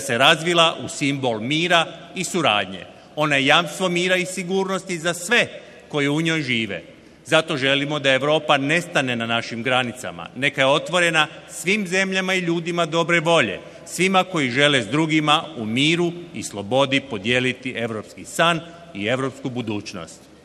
se razvila u simbol mira i suradnje. Ona je jamstvo mira i sigurnosti za sve koji u njoj žive. Zato želimo da Europa nestane na našim granicama, neka je otvorena svim zemljama i ljudima dobre volje, svima koji žele s drugima u miru i slobodi podijeliti europski san i europsku budućnost.